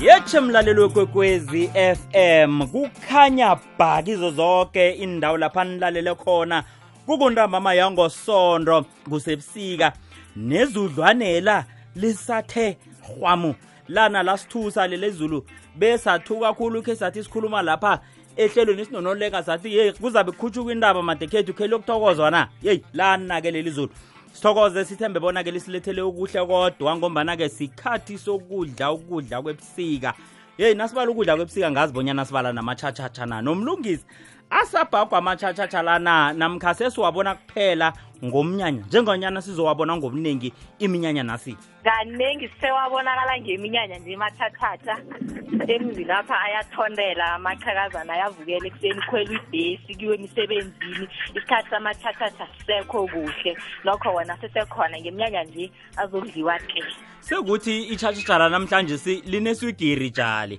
yetshe mlaleli wekwekwezi FM kukhanya bha kizo zonke indawo lapha nilalele khona kukuntambama yangosondo kusebusika nezudlwanela lisathe hwamu lana lasithusa lelezulu besathu kakhulu khe sathi sikhuluma lapha ehlelweni sinonoleka sathi yeyi kuzabe kukhutshukwa intaba madekhethu khe lokuthokozwa na yeyi lana-ke leli zulu sithokoze sithembe bona-ke lisilethele ukuhle kodwa ngombana-ke sikhathi sokudla ukudla kwebusika yeyi nasibala ukudla kwebusika ngazi bonyana sibala namatshatshatsha na nomlungisi asabhagwa amatshatshatsha lana namkha sesiwabona kuphela ngomnyanya njengonyana sizowabona ngobuningi iminyanya nasi kaningi sewabonakala ngeminyanya nje emathathatha emzini apha ayathondela amaqhakazana ayavukela ekuseni khwela ibhesi kiwe emisebenzini isikhathi samathathatha sisekho kuhle nokho wona sesekhona ngeminyanya nje azokudliwa ke sekuthi itshatshitshara namhlanje lineswigiri jali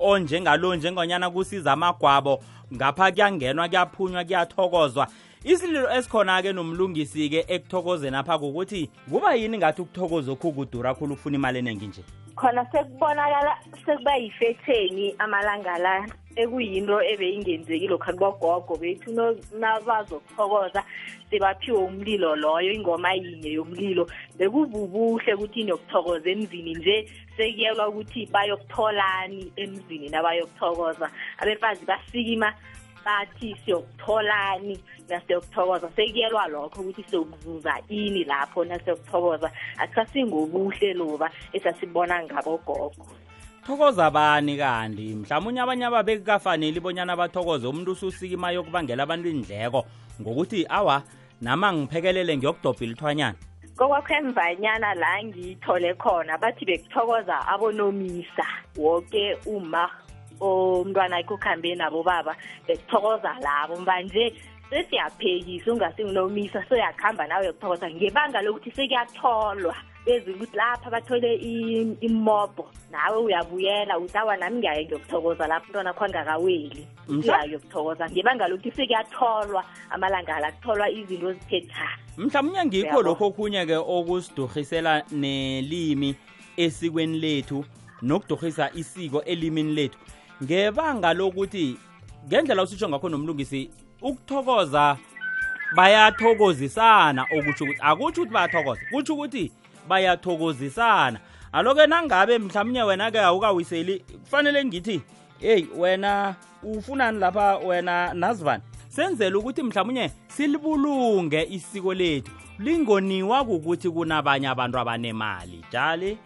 onjengalo njengonyana kusiza amagwabo ngapha kuyangenwa kuyaphunywa kuyathokozwa isililo esikhona-ke nomlungisi-ke ekuthokozeni apha kukuthi kuba yini ngathi ukuthokoza okhu kudura khulu ukufuna imali eningi nje khona sekubonakala sekuba yifetheni amalanga la ekuyinto ebeyingenzeki lokhu kubogogo bethu nabazokuthokoza sebaphiwe umlilo loyo ingoma yinye yomlilo bekububuhle ukuthi nokuthokoza emzini nje sekuyelwa ukuthi bayokutholani emzini nabayokuthokoza abefazi basikima bathi siyokutholani nasiyokuthokoza sekuyelwa lokho ukuthi siyokuzuza ini lapho nasiyokuthokoza akusasingobuhle loba esasibona ngabogogo thokoza bani kanti mhlawumunye abanye ababekukafaneli bonyana bathokoze umuntu ususikima yokubangela abantu indleko ngokuthi awa nama ngiphekelele ngiyokudobha ilithwanyana kokwakho emvanyana la ngiyithole khona bathi bekuthokoza abonomisa woke uma omntwana akhe ukuhambe nabo baba bekuthokoza labo mbanje sesiyaphekisa ungase nginomisa soyakuhamba nawe yokuthokoza ngebanga lokuthi sekuyatholwa bezile ukuthi lapha bathole imobo nawe uyabuyela uthi awa nami ngiyaye ngiyokuthokoza lapho umntwana kho angakaweli ngiyayo kuthokoza ngebanga lokuthi sekuyatholwa amalanga la kutholwa izinto eziphetha mhlawumnye ngikho lokho okunye-ke okusidurhisela nelimi esikweni lethu nokudurhisa isiko elimini lethu ngebanga lokuthi ngendlela usitsho ngakho nomlungisi ukuthokoza bayathokozisana okutsho ukuthi akutsho ukuthi bayathokoza kutsho ukuthi bayathokozisana aloke nangabe mhlawumnye wena-ke awukawiseli kufanele ngithi heyi wena ufunani lapha wena nazivani senzela ukuthi mhlawumunye silibulunge isiko lethu lingoniwa kukuthi kunabanye abantu abanemali jali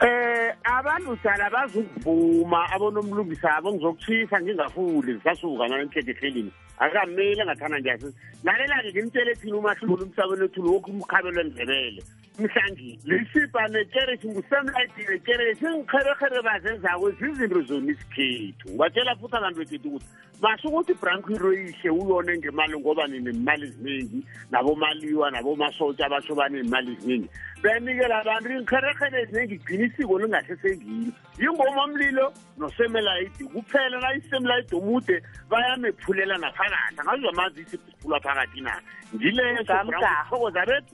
Eh abantu dala bazukuvuma abonomlungisa abo ngizokuchisa ngingafuli ngisasuka na enhleke ehlelini akamele ngathana nje lalela ke ngimtshele thina umahlulo umsabelo thulu wokho umkhabelo endlebele mhlanje lisipha nekeresi ngusamlayidi nekeresi ingikherekhere bazenzako zizinto zona isikhethu ngibatshela futhi abantu bekhethu ukuthi basho ukuthi ibranko iroyishe uyone ngemali ngoba ninemali eziningi nabomaliwa nabomasotsha abasho baneemali eziningi benikela abantu ingikherekhere eziningi igcina isiko lingahle sengile yingoma mlilo nosemelayidi kuphela nayisemelayidi omude bayamephulela naphakathi angazizwa mazisi phakathi na ngileyo thokoza bethu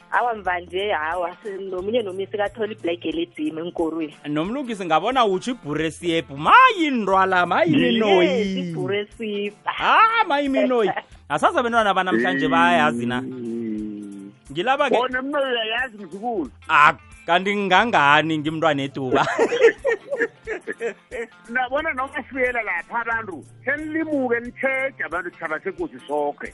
awa mvanje hawa nomunye nomunye sikathola iblack elejim enkorweni nomlungisi ngabona utsho ibhuresiyebhu mayindwala mayiminoyibhuresiyebhu ha mayiminoyi asazi abentwana banamhlanje bayayazi na ngilaba ke bona mina uyayazi mzukulu ah kanti ngangani ngimntwana eduba nabona noma sibuyela lapha abantu senilimuke nitshege abantu sithaba sekuzi soke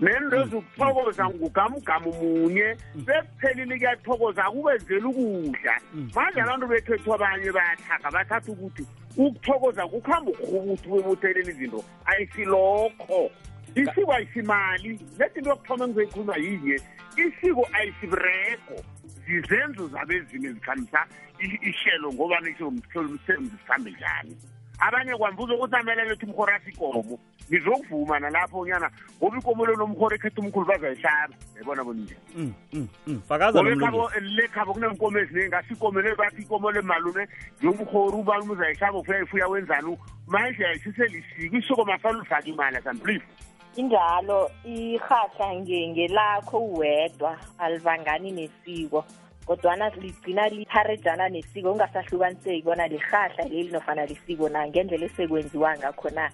nento mm. ezikuthokoza mm. ngugamugamu munye mm. sekuphelile kuyathokoza akubenzeli ukudla manje abantu bethethu abanye bayathaka bathatha ukuthi ukuthokoza kukuhamba ukurhubuthi bebutheleli izinto ayisilokho isiko ayisimali lezinto yokuthoma engizoyikhuluma yinye isiko ayisibrego zizenzo zabezimu ezikhambisa ihlelo ngobani isiko msebenzi sihambe njani abanye kwambuza ukuthi amele lethu umhorasi ikomo ngizokuvuma nalapho nyana ngoba ikomo lo nomhoro ekhetha umkhulu bazayihlaba yayibona bonile mm, mm, mm. fakazaekhabo kunenkomo eziningi ngasi ikomo le bathi ikomo le malume yomhoro ubani umuzayihlaba ufuyayifuya wenzani manje yayisiselisiko isoko masalufaka imali asamplifu injalo irhahla ngelakho uwedwa alivangani nesiko kodwana ligcina lipharejana nesiko ungasahlukaniseki bona lirhahla leli nofana lisiko na ngendlela esekwenziwa ngakho na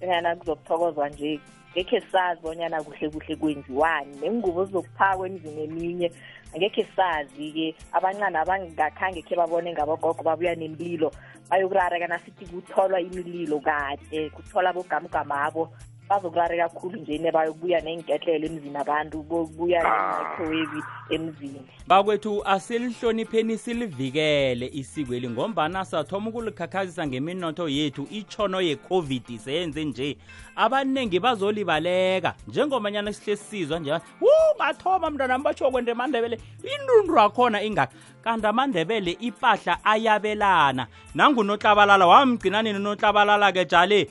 engana kuzokuthokozwa nje ngekhe sazi bonyana kuhle kuhle kwenziwani nengubo zizokuphakwa emzini eminye angekhe sazi-ke abancane abangakhange khe babone ngabogogo babuya nemlilo bayokurareka nasithi kutholwa imililo kade kuthola abogamugama abo bazokurareka khulu nje nebayokubuya neenketlelo emzini abantu bokubuya nemicrowave ah. emzini bakwethu asilihlonipheni silivikele isikweli ngombana sathoma ukulikhakhazisa ngeminotho yethu itshono ye-covid seyenze nje abaningi bazolibaleka njengomanyana sihle sizwa nje wu ngathoma mntanami batsho kwende mandebele intundu akhona ingaka kanti amandebele ipahla ayabelana nangunotlabalala wamgcinanini unotlabalala-ke jale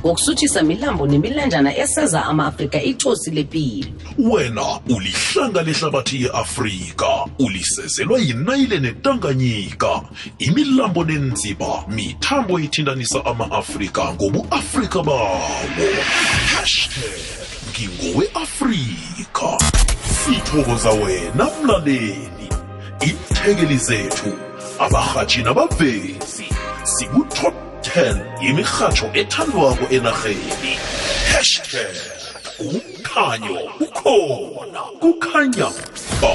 ngokusuthisa milambo nemilanjana eseza ama-afrika ithosi lepilo wena ulihlanga lehlabathi ye-afrika ulisezelwa yinayile netanganyika imilambo nenziba mithambo ithintanisa ama-afrika ngobu-afrika bawo hashtag ngingowe-afrika sithokoza wena mlaleli iinthekeli zethu abarhatshi nabavezi sikuthob 10 yemirhatsho ethandwako enarheni hashtag umkhanyo ukhona kukhanya ba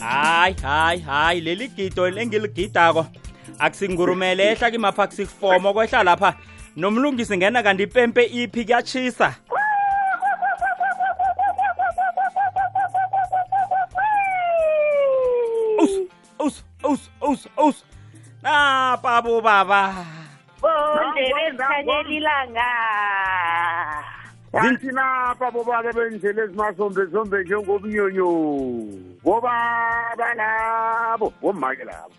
hayi hayi hayi leli gido engiligidako akusingurumele ehla kimapha kusifomo kwehla lapha nomlungisi ngena kanti ipempe iphi kuyatshisa napa bobaba bondebe ezikhanyela ilanga kanti napa bobaba bendlela ezimazombezombe njengobunyonyo bobaba labo bomake labo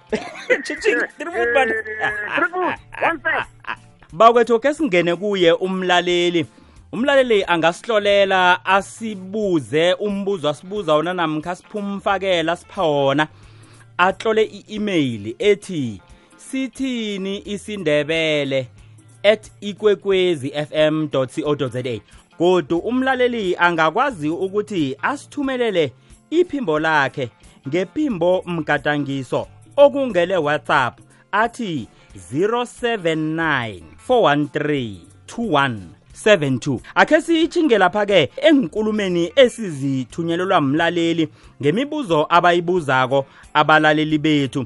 bakwe thoke singene kuye umlaleli umlaleli angasihlolela asibuze umbuzo asibuza wona namkha siphumfakela sipha wona atlole i-email ethi sithini isindebele at ikwekwezi fm co za godu umlaleli angakwazi ukuthi asithumelele iphimbo lakhe ngephimbo mgadangiso okungele whatsapp athi 079 413 2172 akhe siyitshinge lapha-ke engikulumeni esizithunyelelwa mlaleli ngemibuzo abayibuzako abalaleli bethu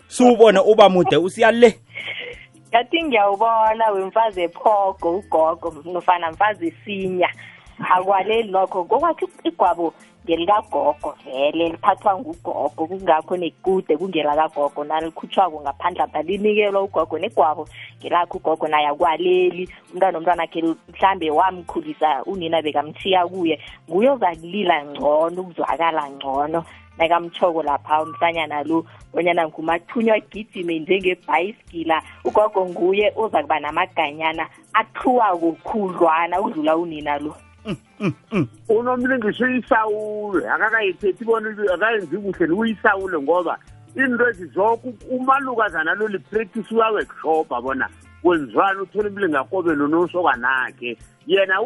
siwubone uba mude usiya le ngathi ngiyawubona wemfazi ephogo ugogo nofana mfazi isinya akwaleli nokho kokwathi igwabo ngelikagogo vele liphathwa ngugogo kungakho nekude kungelakagogo nalikhutshwako ngaphandle apha linikelwa ugogo negwabo ngelakho ugogo naye akwaleli umntwana omntwana khe mhlambe wamkhulisa unina bekamthiya kuye nguye ozakulila ngcono ukuzwakala ngcono nakamtshoko lapha umsanyana lo bonyana ngumathunywa agijime njengebhayisigila ugogo nguye oza kuba namaganyana athuwa kukhudlwana udlula unina lo mm, mm, mm. unomlingisi uyisawule akakayithethi bona akayenzi kuhle niuyisawule ngoba into ezi zoke umalukazana lo lipractice uyawekushoba bona kwenziwani uthole imlingakobe nonosokanakhe yena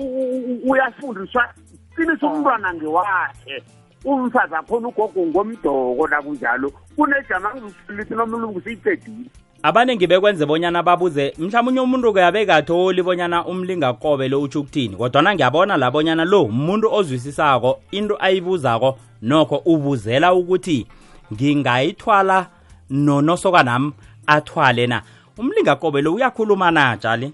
uyafundiswa qinisa umntwana ngewakhe umfazi akhona ugogo ngomdoko nakunjalo kunejama ngizifundisa nomlungu siyiqedile abaningi bekwenze bonyana babuze mhlawumunye umuntu kuyabekatholi bonyana umlingakobe lo utsho ukuthini kodwana ngiyabona la bonyana lo muntu ozwisisako into ayibuzako nokho ubuzela ukuthi ngingayithwala nonosokanami athwale na umlingakobe lo uyakhuluma na jali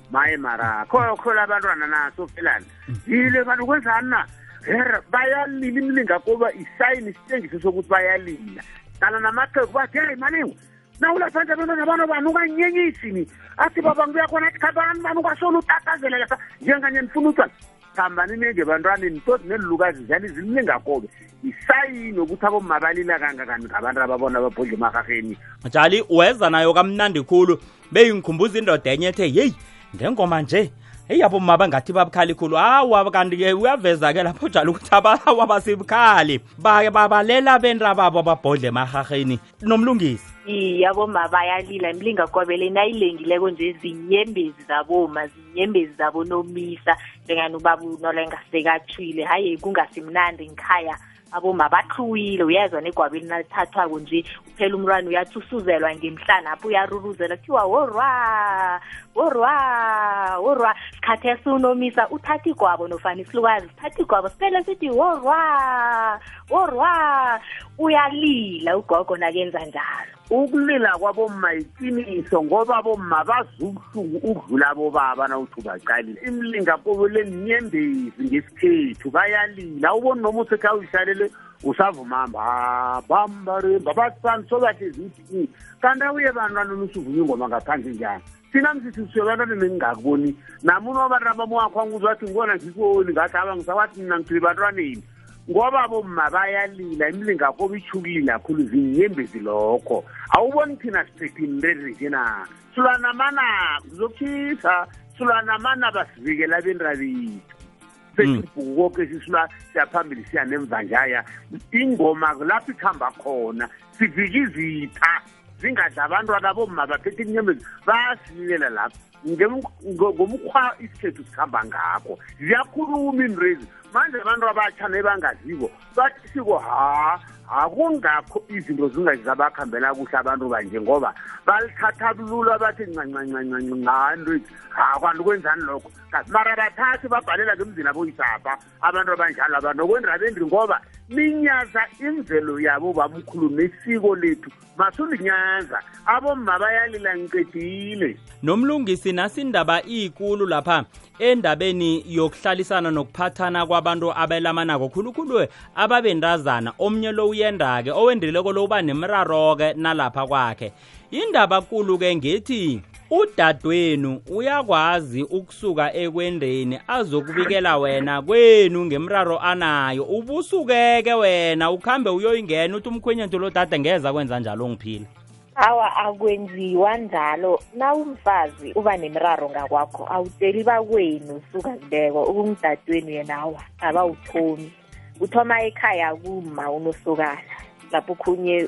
maye mara khokhole abantwana na sofelana yile bantu kwenzani na her bayalila imilingakoba isayini isitshengiso sokuthi bayalila qala namaqheku bathi heyi maningo nawulaphantsi abantwana bano bani ukanyenyisini athi baba ngibuya khona athi khabani bani ukwasona utatazela lasa njenganye nifuna utshwala phambani nenge bantwaneni toti nelilukazi njani zililingakobe isayini ukuthi abomabalila kangakani ngabantu ababona babhodla emarhaheni jali weza nayo kamnandi khulu beyingikhumbuza indoda enye ethe yeyi ngengoma nje eyi abo maba ngathi babukhali khulu awa kanti-ke uyaveza-ke lapho njalo ukuthi abawa basibukhali bake babalela benra babo babhodle emahaheni nomlungisi iye aboma bayalila imlingakobele nayilengileko nje zinyembezi zaboma zinyembezi zabonomisa njengani ubaba unola engasekathwile hayi kungasimnandi ngikhaya aboma bathluwile uyezwa negwabini nalithathwako nje uphela umntwana uyathi usuzelwa ngemhlana apho uyaruruzela kuthiwa worwa worwa worwa sikhathi esiwunomisa uthatha igwabo nofana isilukazi sithatha igwabo siphele sithi worwa worwa uyalila ugogo nakenza njalo ukulila kwabomma yiqiniso ngoba bomma bazubuhlungu ukudlula abobaba nawuthi ubaqalile imlingapobo leninyembezi ngesikhethu bayalila uboni noma usethi awuyihlalele usavumamba ah, bambarimba basani sobathi zithi kanti awuye bantwana olusuvume ingoma ngaphandle njani thina msithi siyobantwana nengingakuboni namuno abantu abamwakho angizwathi ngibona ngikoni ngathi aba ngisawathi mina ngithile bantwaneni ngoba abomma bayalila imilingakobe ichukile kakhulu zinyembezi lokho awuboni thina siphethe inrerije na sulanamana kuzokhisa sulanamana basivikela benrabethu sesibhuku koke sisula siyaphambili siya nemva njaya ingoma lapho ikuhamba khona sivika izitha zingadla abantwana bomma baphethe inyembezi basilela lapho ngomkhwa isikhethu sikhamba ngakho ziyakhuluma iinrezi manje abantu abatsha nebangaziko bathi siko ha akungakho izinto zingazizabakhambela kuhle abantu banje ngoba balithatha bulula bathi ncancancancancancanto hayi kwanti kwenzani lokho mara bathathi babhalela ngemzini aboyisapha abantu abanjalo aba nokwendabendri ngoba ninyaza imvelo yabo bamkhulu nesiko lethu masulinyaza abomma bayalila ngiqedile nomlungisi nasindaba iyikulu lapha endabeni yokuhlalisana nokuphathana kwabantu abelamanako khulukhulu ababendazana omnye lo uyendake owendileko lo uba nemraro-ke nalapha kwakhe indaba kulu-ke ngithi udadwenu uyakwazi ukusuka ekwendeni azokubikela wena kwenu ngemraro anayo ubusukeke wena ukhambe uyoyingena uthi umkhwenye nto lo dade ngeza kwenza njalo ngiphila awa akwenziwa njalo nawumfazi uba nemiraro ngakwakho awuteli bakwenu suka kubeko ukungidadwenu yena awa abawuthomi uthoma ekhaya kuma unosokana lapho khunye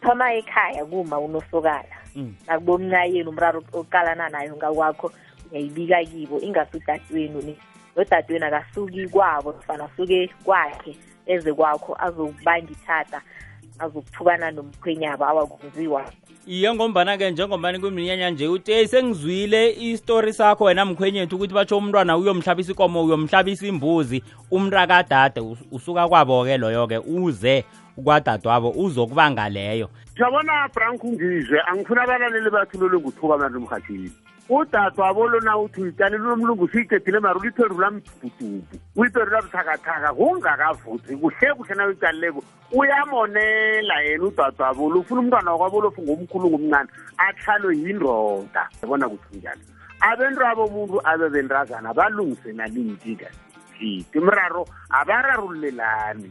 thoma ekhaya kuma unosokana mm. nakubomncayeni umraro oqalana nayo ngakwakho uyayibika kibo ingasi udadewenu ni nodadewenu akasuki kwabo nofana asuke kwakhe eze kwakho azokubanga ithata azokuthukana nomkhwenyabo awakwenziwa iye ngombana-ke njengombana kuminyanya nje uthi sengizwile isitori sakho wena mkhwenyethu ukuthi batsho umntwana uyomhlabisa ikomo uyomhlabisa imbuzi umntakadade usuka kwabo-ke loyo-ke uze kwadadwabo uzokubanga leyo siyabona frank ungizwe angifuna abalaleli bathi lolu nguthuka abantu emhathini udadwabo lona uthi uyitali lunomlungu siyiqedile mari ulipherula mdubudubu uyipherula buthakathaka kungakavuthi kuhle kuhle na uyitalileko uyamonela yena udadwabo lufuna umntwana wakwabo lofu ngomkhulu ngomncane atlhalwe yindoda yabona kuthi njalo abantu abo muntu abe bentazana balungise nalinjika imiraro abararululelani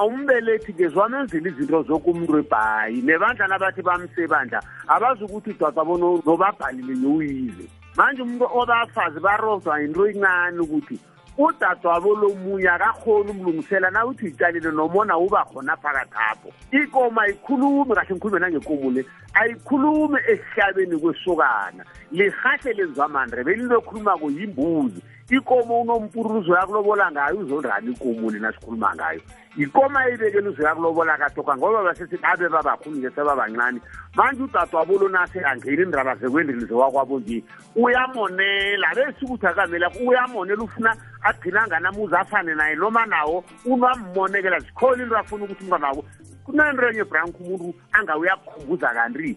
awumbelethi ke zwanenzile izinto zokumntu ebhayi nebandla nabathi bamsebandla abazi ukuthi dwatsa bono nobabhalile nowile manje umuntu obafazi barozwa yinto incane ukuthi udadwabo lomunye akakhona umlungisela na uthi itshalile nomona uba khona phakathi apho ikomo ayikhulumi kahle ngikhulume nangekomo le ayikhulumi esihlabeni kwesokana lihahle lenziwa mandre belinto ekhulumako yimbuzi ikomo unompururu uzoya kulobola ngayo uzondani ikomo nina sikhuluma ngayo yikomo ayibekele uzoya kulobola katoka ngoba basithi abe babakhulu nje sebabancane manje udadwabolo nase angeni indaba zekwendini zewakwabo nje uyamonela besikuthi akamele akho uyamonela ufuna agcina nganamuzi afane naye noma nawo unwammonekela zikhona into afuna ukuthi umnganako kunento enye brank umuntu angawuyakukhumbuza kanti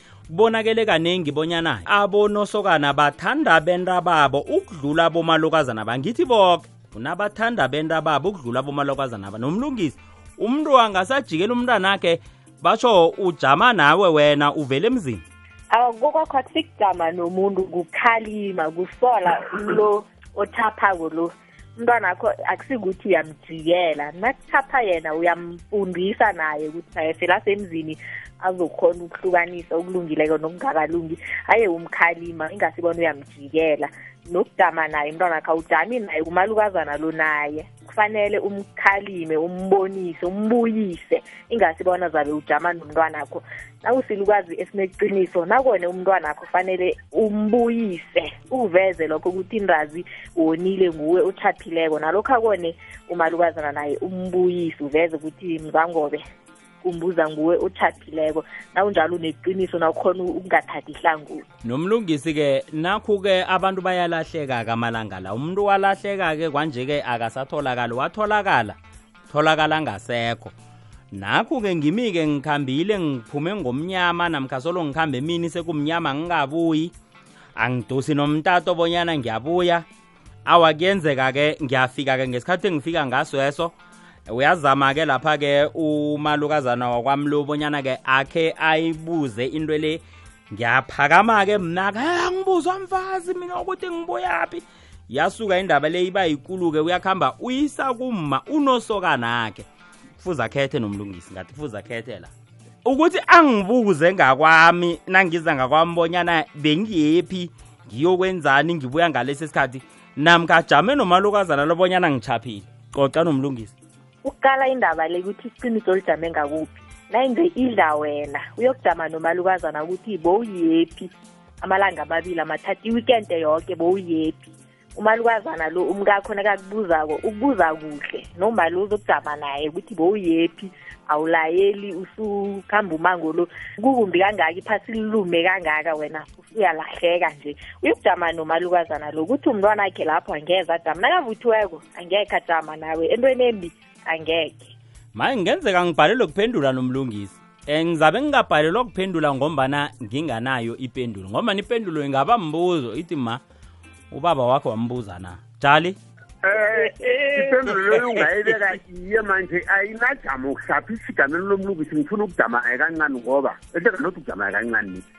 kubonakele kaningi bonyana abonosokana bathanda benta babo ukudlula bomalokazana bangithi boke unabathanda benta babo ukudlula bomalokazana ba nomlungisi umuntu angasajikela umntanakhe basho ujama nawe wena uvele emzini kokwakho akusikujama nomuntu kukhalima kusola lo othaphako lo umntwana akho akusikuthi uyamjikela nakuthatha yena uyamfundisa naye ukuthi naye sela semzini azokhona ukuhlukanisa okulungileko nokungakalungi aye umkhalima ingasibona uyamjikela nokujama naye umntwana akho awujami naye kumalukazana lo naye kufanele umkhalime umbonise umbuyise ingasi bona zabe ujama nomntwana akho nawusilukazi esineqiniso nakone umntwana akho fanele umbuyise uveze lokho ukuthi inrazi wonile nguwe utshathileko nalokho akone umalukazana naye umbuyise uveze ukuthi mzangobe umbuza nguwe utshathileko nawunjalo uneqiniso nawukhona ukungathathi ihlangulo nomlungisi-ke nakhu-ke abantu bayalahleka-ke amalanga la umuntu walahleka-ke kwanje-ke akasatholakali watholakala tholakala ngasekho nakhu-ke ngimi-ke ngikhambile ngiphume ngomnyama namkha solo ngikhambe emini sekumnyama ngingabuyi angidusi nomtato bonyana ngiyabuya awa kuyenzeka-ke ngiyafika-ke ngesikhathi engifika ngasweso uyazama-ke lapha-ke umalukazana wakwamlo bonyana-ke akhe ayibuze into le ngiyaphakama-ke mnaka ha ngibuzwa mfazi mina ukuthi ngibuyaphi yasuka indaba le iba yikulu-ke uyakuhamba uyisa kumma unosokana-ke kufuze akhethe nomlungisi ngathi kufuze akhethe la ukuthi angibuze ngakwami nangiza ngakwami bonyana bengiyephi ngiyokwenzani ngibuya ngalesi sikhathi namkajame nomalukazana lobonyana ngichaphile coca nomlungisi ukuqala indaba le ukuthi iqiniso lijame ngakuphi nayinje idla wena uyokujama nomalukazana ukuthi bowuyephi amalanga amabili amathathu i-weekend yoke bowuyephi umalukazana lo umkakho nakakubuzako ukubuza kuhle nomali uzokujama naye ukuthi bowuyephi awulayeli usukhamba umango lo kukumbi kangaka iphasi lilume kangaka wena uyalahleka nje uyokujama nomalukazana lo ukuthi umntwana akhe lapho angeze ajama nakavuthiweko angekhe ajama nawe entweni embi angekhe maye ngenzeka ngibhalelwe kuphendula nomlungisi um ngizabe ngingabhalelwa kuphendula ngombana nginganayo ipendulo ngombana ipendulo ingaba mbuzo ithi ma ubaba wakho wambuza na jali eh, eh, ipendulo leyo ungayibeka iye manje ayinajama ukuhlapha isigamelo lomlungisi ngifuna ukujama kancane ngoba ehleka nothi ukujama kancane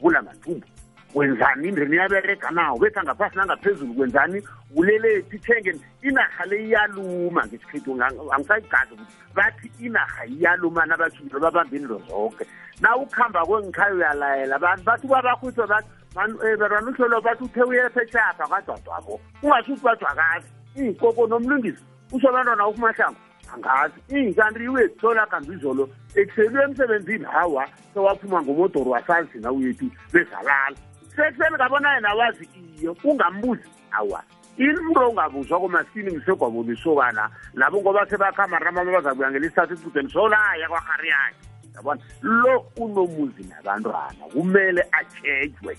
vula ngathumbu wenzani indreni iyaberega nawo bethi angaphasi nangaphezulu kwenzani ulelethi ithengeni inarha le iyaluma ngesikhethu angisayigadi ukuthi bathi inarha iyaluma nabashukile babambe into zonke na ukuhamba kwengikhaya uyalayela abantu bathi kwabakhutshwa bathi eh, bantwana uhlolo bathi uthe uyephetshapha kwadwadwabo ungasuthi badwakazi inkoko nomlungisi usho abantwana ukumahlango angazi inja nto uyethola kanti izolo ekuseni emsebenzini hawa sewaphuma ngomodoro wasazina uyethu bezalala sekuseni ngabona yena wazi iyo ungambuzi hawa ini umuntu ongabuzwa komasini ngisegwabona isokana labo ngoba sebakhamarama bazakuya ngelisithathu icudeni solaya kwarhari yakhe yabona lo unomuzi nabantwana kumele atshejwe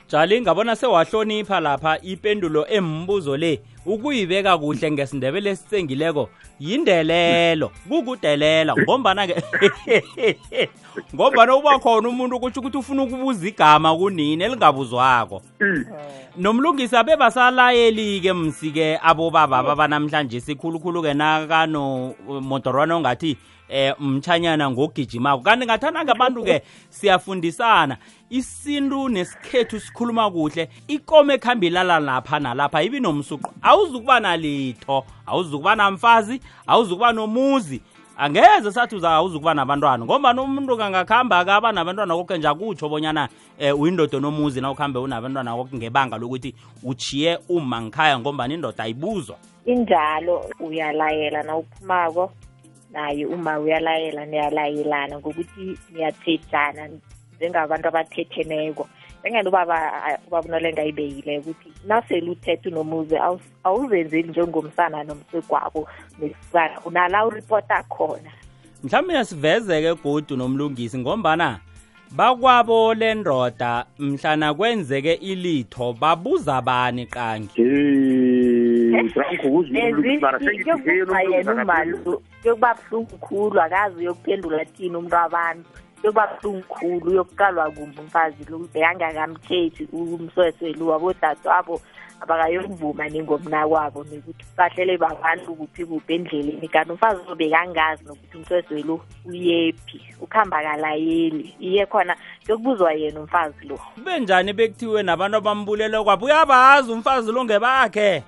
jali ngabona sewahlonipha lapha ipendulo embuzo le ukuyibeka kuhle ngesindebele esitsengileko yindelelo kukudelela ngombana-ke ngombana uba khona umuntu kutsho ukuthi ufuna ukubuza igama kunini elingabuzwako mm. nomlungisi abebasalayeli-ke msi-ke abobaba ababanamhlanje sikhulukhulu-ke nakanomodorwana ongathi eh mtshanyana ngogijimako kanti ngathanda ngabantu-ke siyafundisana isintu nesikhethu sikhuluma kuhle ikomo ekuhamba ilala lapha nalapha ibi nomsuqo awuzukuba nalitho awuzukuba namfazi awuzukuba nomuzi angeze sathi uzawuzukuba nabantwana ngombani umuntu kangakuhamba akaba nabantwana koke nje akutsho bonyana um uyindoda onomuzi na ukuhambe unabantwana koke ngebanga lokuthi uchiye uma ngikhaya ngombani indoda ayibuzwa injalo uyalayela na uphumako naye uma uyalayela niyalayelana ngokuthi niyathethana njengabantu abathetheneyo engani ubaba ubaba unolenga ibeyile ukuthi nasele uthethe unomuzi awuzenzeli njengomsana nomsegwako nesisana unala uripota khona mhlawumbe uyasiveze-ke godu nomlungisi ngombana bakwabo lendoda mhlana kwenzeke ilitho babuza bani qangi yokuba buhlungu khulu akazi uyokuphendula thini umuntu wabantu yokuba buhlungu khulu uyokuqalwa kumbi umfazi lo ubheyange akamkhethi umswesweli wabodade wabo abakayokuvuma ningomnakwabo nokuthi bahlele babantu kuphi kuphi endleleni kanti umfazi ozobe kangazi umcwezwelu uyephi ukuhamba kalayeli iye khona kuyokubuzwa yena umfazi lo kube njani bekuthiwe nabantu abambulele kwabo uyabazi umfazi lo ngebakhe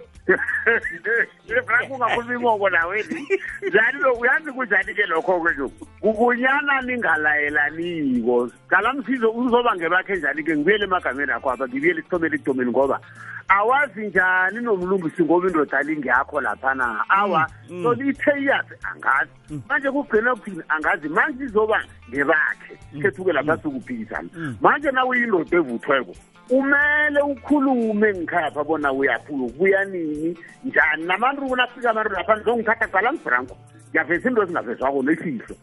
ungakhuluma inqoko naweni njani uyazi kunjani ke lokho-ke kukunyana ningalayelaniwo qala ngisize uzoba ngebakhe njani-ke ngibuyele emagameni akho apha ngibuyele ekuthomeni ekuthomeni ngoba awazi njani nomlungisi ngoba indoda alingekho laphana awa mm, mm. so itheyiyaphi angazi mm. manje kugcina kuthini angazi manje izoba ngebakhe khethuke lapha sikuphikisana manje na uyindoda evuthweko umele ukhulume ngikhapha bona uyaphi uyokubuya nini njani namantu kunafika abantu lapha ngizongithatha cala ngibranko ngiyaveza into ezingavezwako nefihlo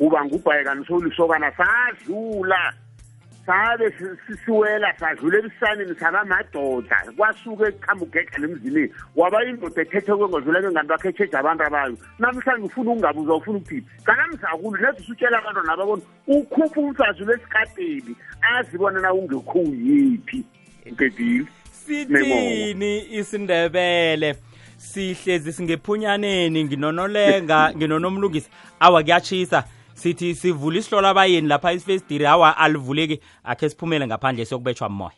uba ngubhayekani sowulisokana sadlula sabe sisiwela sadlula ebusaneni saba madoda kwasuke ekuqhamugedla nemzimini waba indoda ethethe kwengozula kengani bakhe etsheja abantu abayo namhlanje ufuna ukungabuzwa ufuna ukuthini kanamzakulu nezi usutshela abantwana ababona ukhupha umfazi lesikadeli azibona na ungekho uyiphi ngidile sithini isindebele sihlezi singephunyaneni nginonolenga nginonomlungisi awa kuyatshisa sithi sivula isihlola abayeni lapha isifestiri awa alivuleki akhe siphumele ngaphandle siyokubetshwa moya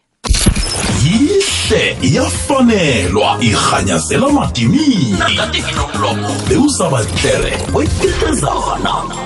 yihle iyafanelwa irhanyazela madimini bewusabahlere wetetezana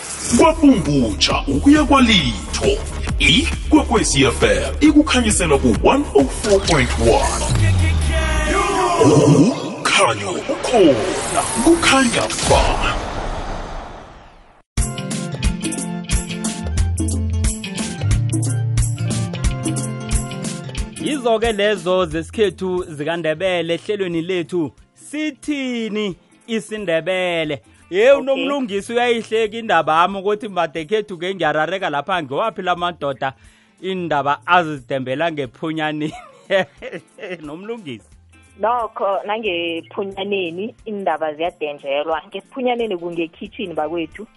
kwapumbutsha ukuya kwalitho ikwekwecfm ikukhanyisela ku-104.1 umkhanyo ukhona kukhanya ba yizo-ke lezo zesikhethu zikandebele ehlelweni lethu sithini isindebele ye unomlungisi uyayihleka indaba yami ukuthi madekhethu ke ngiyarareka lapha ngewaphi la madoda indaba azizidembela ngephunyanini nomlungisi nokho nangephunyaneni indaba ziyadenjelwa ngephunyaneni kungekhitshini bakwethu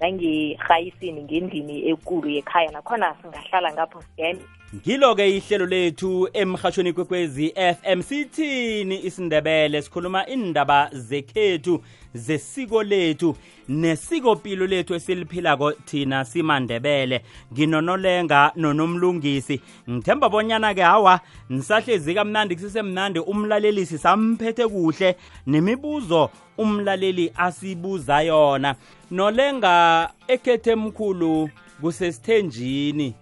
nangirhayisini ngendlini ekulu yekhaya nakhona singahlala ngapho sibheme ngilo-ke ihlelo lethu emhashweni kwekwezi fm sithini isindebele sikhuluma indaba zekhethu zesiko lethu nesikopilo lethu esiliphilako thina simandebele nginonolenga nonomlungisi ngithemba bonyana-ke hawa nisahlezi kamnandi kusesemnandi umlalelisi samphethe kuhle nemibuzo umlaleli asibuza yona nolenga ekhethe mkhulu kusesithenjini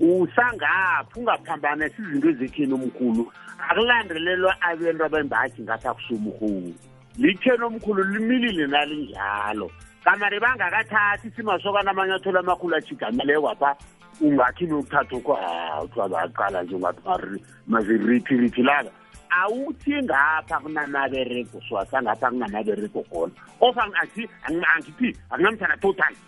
usangaphi ungaphambanisi izinto ezithini omkhulu akulandelelwa abento abembaji ngathi akusumkhulu litheni omkhulu limilile nalinjalo kamari bangakathathi simasokana amanye athola amakhulu achigameleko apha ungathi nokuthatha okho kuthiwa baqala nje ungathi mazirithirithi laka awuthi ngapha kunamaberego siwasa ngapha kunamaberego khona ofa angithi anginamthana total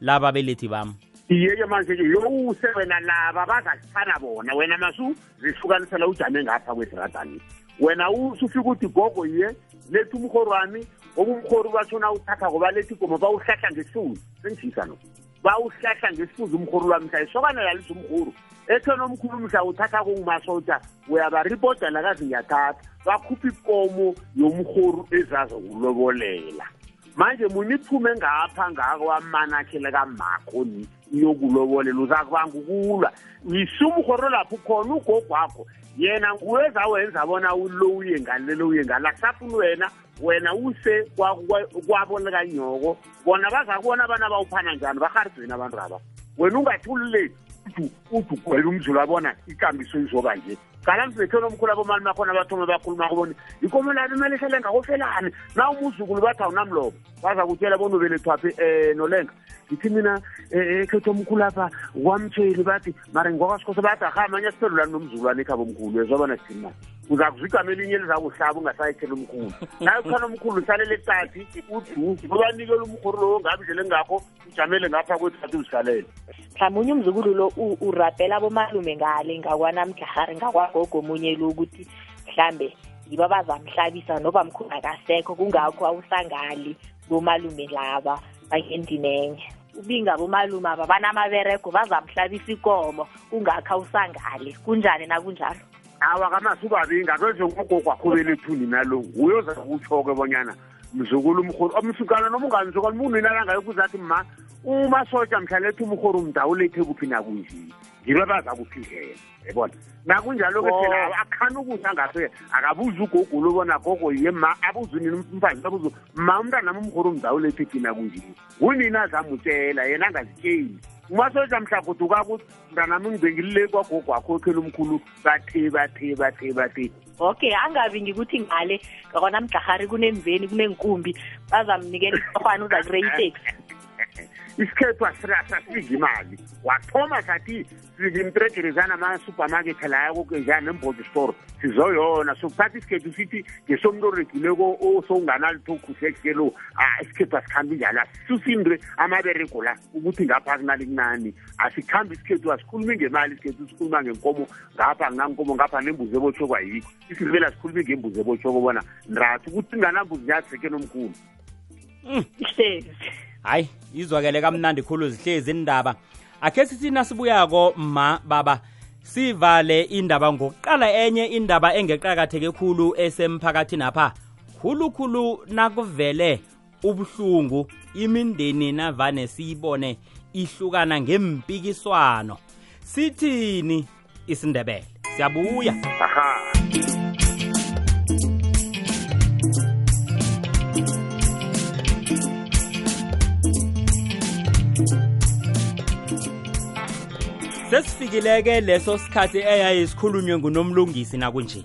laba belethi bami iye-ke manje ke yowuse wena laba bazazithana bona wena masu zihlukanisela ujame ngapha kwesiradani wena usufika ukuthi gogo iye lethi umhori wami obumhori batshona uthatha ngoba lethi ikomo bawuhlahla ngesihulu sengishisa no bawuhlahla ngesifuza umhuru lwami mhla isokana lalisa umhuru ethona omkhulu mhla uthatha kungumasoja uyabaripota lakazi ngiyathatha bakhupha ikomo yomhori ezaza kulobolela manje muni iphume ngapha ngako wamanakhele kamakho ni iyokulobolela uzakubanga ukulwa yisumhoro lapho khona ugogo wakho yena nguwe zawenza bona ulo uye ngale lo uye ngale akusafuni wena wena use kwabona kanyoko bona bazakubona abana bawuphana njani baharizweni abantu aba wena ungathululeki uthi ugwela umzulu abona ikambiso izoba nje qala msibetheni omkhulu abomani bakhona bathoma bakhuluma kubona ikomo labi imali ihlale ngakofelani na umuzukulu bathi awunamlobo waza kutshela bona ubelethwaphi um eh, nolenga ngithi mina um khetha omkhulu apha kwamtsheli bathi mara ngikwakwasikhose bathi aha manye asiphendulani nomzulwane ekhaba omkhulu ezwa bona sidinna uza kuzigama elinye elizakuhlaba ungasayithela umkhulu naye ukhona omkhulu uhlalela ecathi udu ubanikela umkhulu lowo ngabindlela engakho ujamele ngapha kwethu athi uzidlalele mhlawumunye umzukulu lo urabhela abomalume ngale ngakwanamdlahari ngakwagogo omunye lo ukuthi mhlambe yibo abazamhlabisa noba mkhulu akasekho kungakho awusangali bomalume laba bangendinenye ubinga bomalume aba banamaberego bazamhlabisa ikomo kungakho awusangale kunjani nakunjalo awa kamasukabi ngakezwe ugogo wakhubela ethuni nalo uyoza kutsho-ke bonyana mzukulu umhori omsukana noma ungani msukana umuntu wena alangayo kuza athi ma umasotsha mhla lethi umhori umndawo ulethe kuphi nakunjini ngibe bazakuphihela yabona nakunjalo-ke oh. phela akhani ukusa ngaso ye akabuze ugogo lobona gogo ye ma abuze nini umfazi abuze ma umntana nami umhoro mndawo lethe thina kunjini ngunini azamutshela yena angazitsheli umasotsha mhlagoduka ukuthi mntanami ngibengilile kwagogo wakho okhela umkhulu bathe bathe bathe bathe okay angabi ngikuthi ngale ngakona mdlahari kunemveni kunenkumbi bazamnikela isohwana uza kureyitex isikhethu asifiki imali wathoma sathi sifika imtregerezana ama-supermarket laya kokenjani nembodi store sizoyona sokuthatha isikhethu sithi ngesomuntu oregileko osowunganalitho ukhuhle kelo isikhethu asikhambi njalo asisusa into amaberego la ukuthi ngapha akunali kunani asikhambi isikhethu asikhulumi ngemali isikhethu sikhuluma ngenkomo ngapha nginankomo ngapha nembuzi ebotshoko ayikho isivele asikhulumi ngembuzi ebotshoko bona ndrathi ukuthi nganambuzi nyatheke nomkhulu mm. hlezi hayi izwakele kamnandi khulu zihlezi indaba akhe sithi nasibuyako ma baba sivale indaba ngokuqala enye indaba engeqakatheke khulu esemphakathini apha khulukhulu nakuvele ubuhlungu imindeni navane siyibone ihlukana ngempikiswano sithini isindebele siyabuya aha sesifikileke leso sikhathi eyayisikhulunywe ngunomlungisi nakunje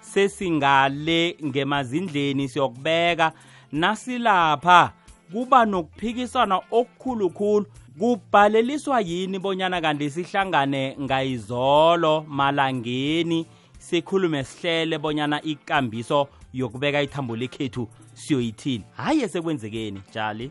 sesingale ngemazindleni siyokubeka nasilapha kuba nokuphikisana okukhulukhulu kubhaleliswa yini bonyana kanti sihlangane ngayizolo malangeni sikhulume sihlele bonyana ikambiso yokubeka ithambo lekhethu siyoyithini hhayi esekwenzekeni jali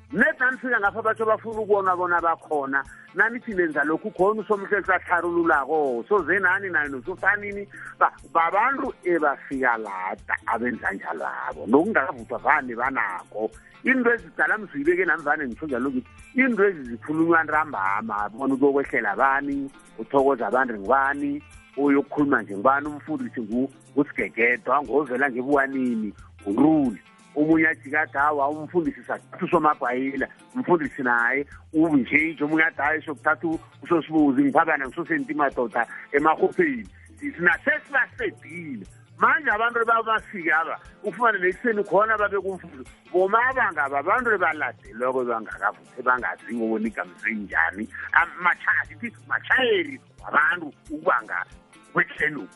net nanifika ngapha batho bafuna ukubona bona bakhona nanithi nenza lokhu khona usomhlelo sahlarululako soze nani nayo nosofanini babantu ebafika lada abenza njalabo nokungakavuthwa vane banako into ezidala mzuyibeke nami vane ngisho njalo ukuthi into ezi zikhulunywa ntambama bona uyokwehlela bani uthokoza abantu ngubani uyokukhuluma nje ngubani umfundisi ngusigegedwa ngozela ngebuwanini nguruli omunye athi kathi hawa umfundisi sathatha usomabhayila umfundisi naye unjinje omunye athi hayi sokuthatha usosibuzi ngiphakana ngisosenti madoda emahopheni sinasesibasedile manje abantu babafike aba ufumane nekuseni khona babekumfuzo boma abangaba abantu ebaladelweko bangakavuthi bangaziwo bona igama senjani matshayeli wabantu ukubanga kwehlenuku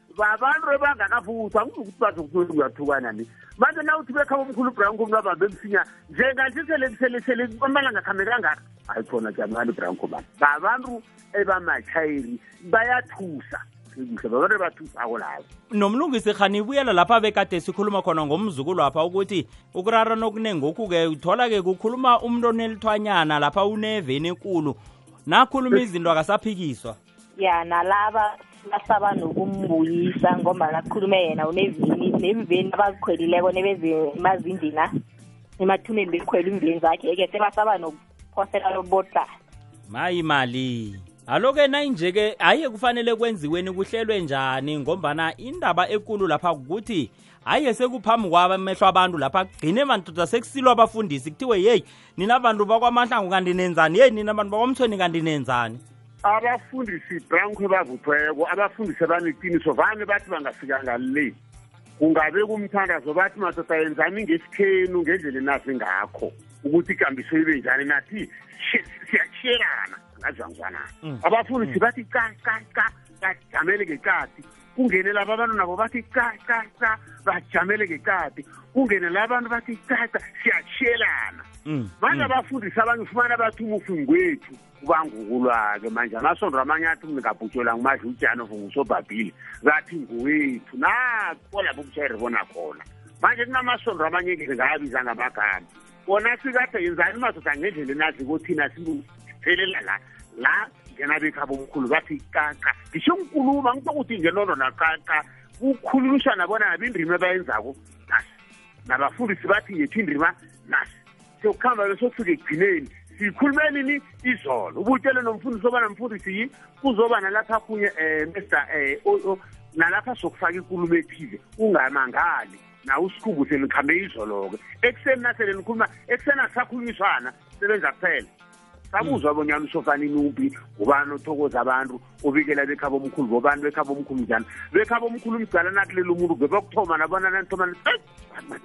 babantu ebangakavuthwa angizukuthi bazokuthi uyathukana ni manje na uthi bekhaba omkhulu ubrown komuntu abambe msinya njengansiselesele amalanga khambe kangaka hayi khona jamani ubrown komani babantu ebamatshayeli bayathusa kuhle babantu ebathusako labo nomlungisi khani ibuyela lapha bekade sikhuluma khona ngomzukulu apha ukuthi ukurara nokuningi okhu-ke uthola-ke kukhuluma umuntu onelithwanyana lapha uneveni enkulu nakhuluma izinto akasaphikiswa ya nalaba basaba nokumbuyisa ngombana akhulume yena unevini nemveni abazikhwelileko nebezemazinjina emathuneni bekhwela imveni zakhe eke sebasaba nokuphosela lobodlala mayi mali alo-ke nayinje-ke hayi kufanele kwenziweni kuhlelwe njani ngombana indaba ekulu lapha ukuthi hayi esekuphambi kwaba emehlo abantu lapha kugcine mandoda sekusilwa abafundisi kuthiwe yeyi nina bantu bakwamahlangu kanti nenzani yeyi nina bantu bakwamthweni kanti nenzani abafundisi brankhwe bavuthweko abafundisi abaneqiniso vane bathi bangafikanga le kungabe kumthandazo bathi madoda yenzani ngesikhenu ngendlela enazi ngakho ukuthi ikambiso ibe njani nathi siyashiyelana ngazangizwanana mm. abafundisi mm. bathi ca ca ca bajamele ngeqadi kungene laba abantu nabo bathi cha cha cha bajamele ngeqadi kungene la abantu bathi cha cha siyashiyelana mm, manje mm. abafundisi abangifumana bathi umufi ngwethu ubangukulwa-ke manje amasondo amanye athi umntu ngabhutshelwa ngumadla utshani of ngusobhabhile zathi ngowethu nakolapho ubutshayere bona khona manje kunamasondo amanye-ke ngayabizanga amagama bona sikade yenzani madoda ngendlela enazi kothina siphelela la la ngena bekhabo omkhulu bathi caca ngisho ngikuluma ngitokuthi ngelono nacaca kukhulumisana bona abindrima abayenzako nasi nabafundisi bathi yethu indrima nasi sokuhamba besofika ekugcineni sikhuluma nini izolo ubutshele nomfundisi obana mfundisi yi kuzoba nalapha kunye um eh, mr um eh, nalapha sokufaka ikulumo ethile ungamangali nawe usikhumbu senikhambe izolo-ke ekuseni nasele nikhuluma ekuseni akusakhulunyiswana sebenza kuphela sakuzwa mm. bonyana usofana inupi ngubani othokoza abantu ubikela bekhaba omkhulu bobani bekhaba omkhulu njani bekhaba omkhulu umdala nakulela umuntu bebakuthoma nabona nanithoma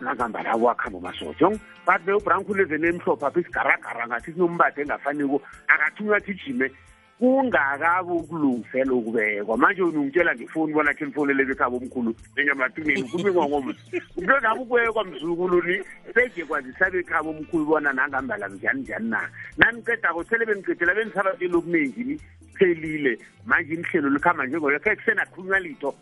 nazambala wakhamba umasotsho bathi bewubrown khulu ezeni emhlophe apha isigaragara ngathi sinombatha engafaniko akathunywa athi ijime kungakabi ukulungisela ukubekwa manje ungitshela ngifuni bona khe nifonele bekhaba omkhulu benyamatungeni ukhulume ngongomzi umntu engabe ukubekwa mzukuluni seje kwazisa bekhaba omkhulu bona nangambala njani njani na nanicedako sele benicedela benisaba tshela okuningi niphelile manje inihlelo likhamba njengoyo khe kusenakhulunywa litho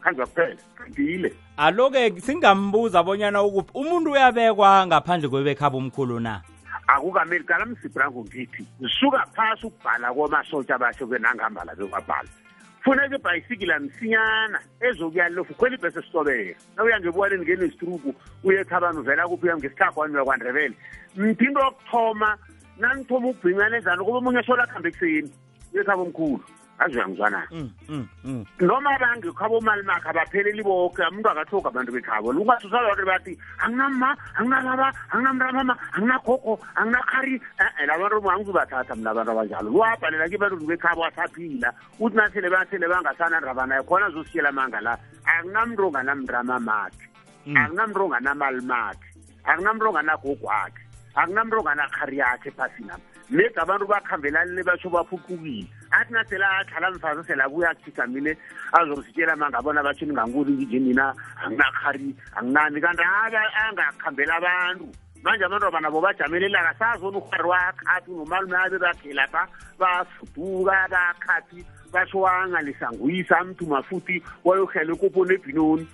khanjwa kuphela qedile aloke singambuza bonyana ukuphi umuntu uyabekwa ngaphandle kwebekhaba umkhulu na akukameli cala msibrango ngithi zisuka phasi ukubhala komasotsha basho ke nangihamba la bekwabhala funeka ibhayisikila msinyana ezokuya lofu khwela ibhesi esisobeka nawuya ngebuwaneni ngeni isitruku uye ethabani uvela kuphi uya ngesihlagwani uya kwandrebele mthinto wokuthoma nanithoma ukubhincana ezani kuba omunye sola kuhambe ekuseni bekhabo mkhulu azi uyangizwana mm, mm, mm. noma abantu khabo mali makhe abapheleli boke umuntu akathoga abantu bekhabo lungathi usalonto bathi anginamma anginalaba anginamramama anginagogo anginakhari e-e labantu angizubathatha mna abantu abanjalo lwabhalela ke abantu bekhabo asaphila uthi nasele basele bangasana ndaba naye khona azosiyela amanga la anginamntu onganamntu amamakhe anginamntu onganamali makhe akunamntu onganagogo wakhe akunamntu onganakghari yakhe ephasini apha medi abantu bakhambelanile basho baphuqukile athi nasela ahlala mfazi sela kuya kuthisa mina azositshela mangabona batho ningankulu nginje mina anginakghari anginani kanti angakhambela abantu manje amantoba nabo bajamele ilanga sazona uhari wakhathi unomalume abe bakhe lapha bafuduka bakhathi basho wangalisa nguyisa amthuma futhi wayohlela ekoponi ebhinoni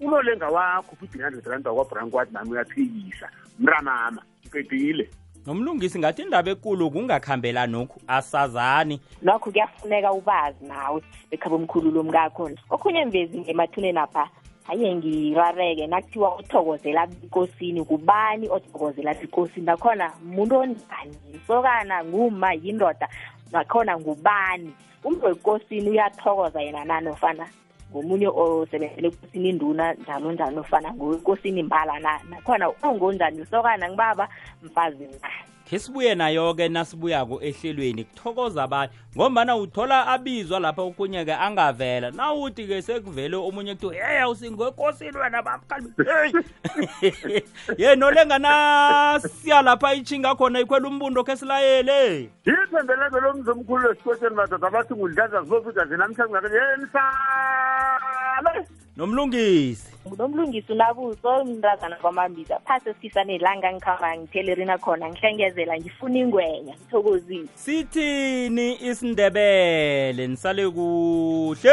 unolenga wakho u-three hundred rand wakwabrank wathi nami uyaphikisa mramama ngipedile nomlungisi ngathi indaba ekulu kungakhambela nokhu asazani nokho kuyafuneka ubazi nawe bekhaba omkhulu lo mkakho okhunye mvezi ngemathuneni apha haye ngirareke nakuthiwa uthokozela ikosini kubani othokozela ikosini nakhona muntu onjani sokana nguma yindoda nakhona ngubani umntu wekosini uyathokoza yena nanofana ngomunye osebenzele ekosini induna njalo njani ofana ngokosini mbala na nakhona ungonjani usokana ngibaba mfazi na khesibuye nayo-ke nasibuyako ehlelweni kuthokoza abanye ngombana uthola abizwa lapha okunye-ke angavela nawuthi-ke sekuvele omunye kuthi heya usingwekosini wena babakhalbi heyi ye nolenganasiya lapha itshinga khona ikhwela umbundo khe silayele iphembeleko lomzi omkhulu lwesikotsheni madoda abathi ngudlaza zibofika zinamhlanje ngake yeni sale nomlungisi nomlungisi unabuso mntazana kwamambiza phasi esifisa nelanga ngikhamba ngiphelerina khona ngihlengezela ngifuna ingwenya ngithokozile sithini isindebele nisale kuhle